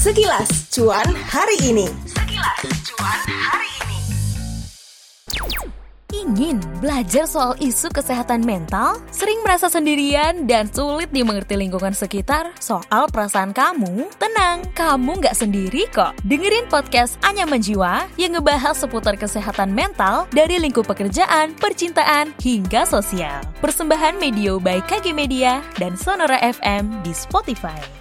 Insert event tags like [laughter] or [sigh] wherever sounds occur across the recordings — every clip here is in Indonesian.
Sekilas cuan hari ini. Sekilas cuan hari ini. Ingin belajar soal isu kesehatan mental? Sering merasa sendirian dan sulit dimengerti lingkungan sekitar soal perasaan kamu? Tenang, kamu nggak sendiri kok. Dengerin podcast Anya Menjiwa yang ngebahas seputar kesehatan mental dari lingkup pekerjaan, percintaan, hingga sosial. Persembahan Medio by KG Media dan Sonora FM di Spotify.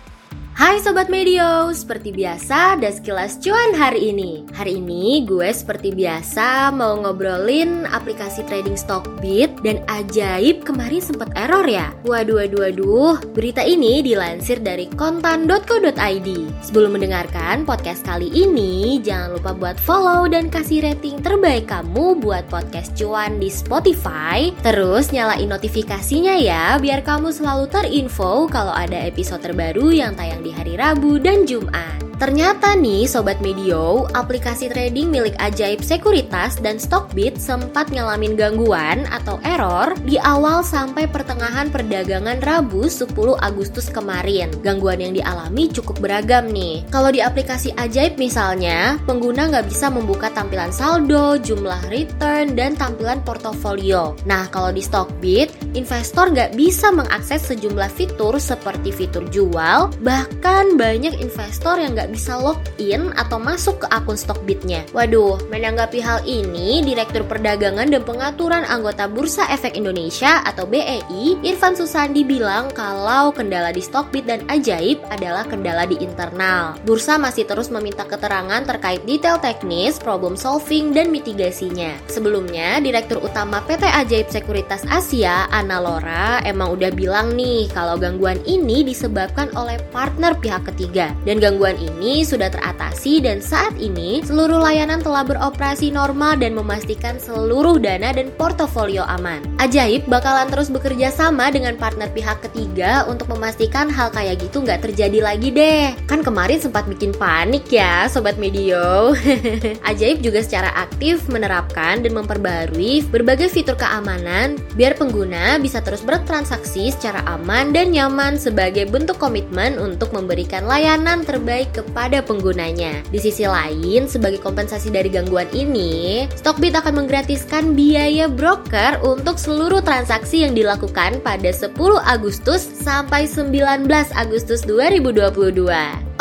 Hai Sobat Medio, seperti biasa ada sekilas cuan hari ini. Hari ini gue seperti biasa mau ngobrolin aplikasi trading Stockbit Dan ajaib kemarin sempat error ya. Waduh waduh waduh, berita ini dilansir dari kontan.co.id Sebelum mendengarkan podcast kali ini Jangan lupa buat follow dan kasih rating terbaik kamu buat podcast cuan di Spotify. Terus nyalain notifikasinya ya Biar kamu selalu terinfo kalau ada episode terbaru yang tayang di di hari Rabu dan Jumat. Ternyata nih Sobat Medio, aplikasi trading milik Ajaib Sekuritas dan Stockbit sempat ngalamin gangguan atau error di awal sampai pertengahan perdagangan Rabu 10 Agustus kemarin. Gangguan yang dialami cukup beragam nih. Kalau di aplikasi Ajaib misalnya, pengguna nggak bisa membuka tampilan saldo, jumlah return, dan tampilan portofolio. Nah, kalau di Stockbit, investor nggak bisa mengakses sejumlah fitur seperti fitur jual, bahkan banyak investor yang nggak bisa login atau masuk ke akun Stockbitnya. Waduh, menanggapi hal ini, Direktur Perdagangan dan Pengaturan Anggota Bursa Efek Indonesia atau BEI, Irfan Susandi bilang kalau kendala di Stockbit dan Ajaib adalah kendala di internal. Bursa masih terus meminta keterangan terkait detail teknis, problem solving, dan mitigasinya. Sebelumnya, Direktur Utama PT Ajaib Sekuritas Asia, Ana Lora, emang udah bilang nih kalau gangguan ini disebabkan oleh partner pihak ketiga. Dan gangguan ini ini sudah teratasi dan saat ini seluruh layanan telah beroperasi normal dan memastikan seluruh dana dan portofolio aman. Ajaib bakalan terus bekerja sama dengan partner pihak ketiga untuk memastikan hal kayak gitu nggak terjadi lagi deh. Kan kemarin sempat bikin panik ya Sobat Medio. [laughs] Ajaib juga secara aktif menerapkan dan memperbarui berbagai fitur keamanan biar pengguna bisa terus bertransaksi secara aman dan nyaman sebagai bentuk komitmen untuk memberikan layanan terbaik ke kepada penggunanya. Di sisi lain, sebagai kompensasi dari gangguan ini, Stockbit akan menggratiskan biaya broker untuk seluruh transaksi yang dilakukan pada 10 Agustus sampai 19 Agustus 2022.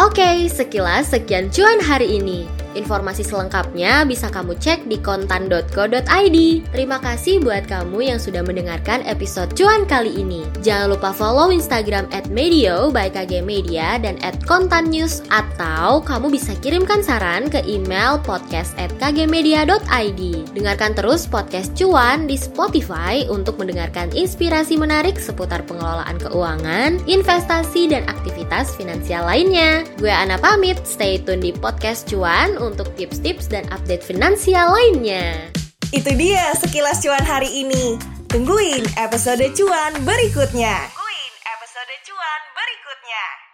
Oke, sekilas sekian cuan hari ini. Informasi selengkapnya bisa kamu cek di kontan.co.id. Terima kasih buat kamu yang sudah mendengarkan episode cuan kali ini. Jangan lupa follow Instagram at Medio by KG Media dan at Kontan News atau kamu bisa kirimkan saran ke email podcast at kgmedia.id. Dengarkan terus podcast cuan di Spotify untuk mendengarkan inspirasi menarik seputar pengelolaan keuangan, investasi, dan aktivitas finansial lainnya. Gue Ana pamit, stay tune di podcast cuan untuk tips-tips dan update finansial lainnya. Itu dia sekilas cuan hari ini. Tungguin episode cuan berikutnya. Tungguin episode cuan berikutnya.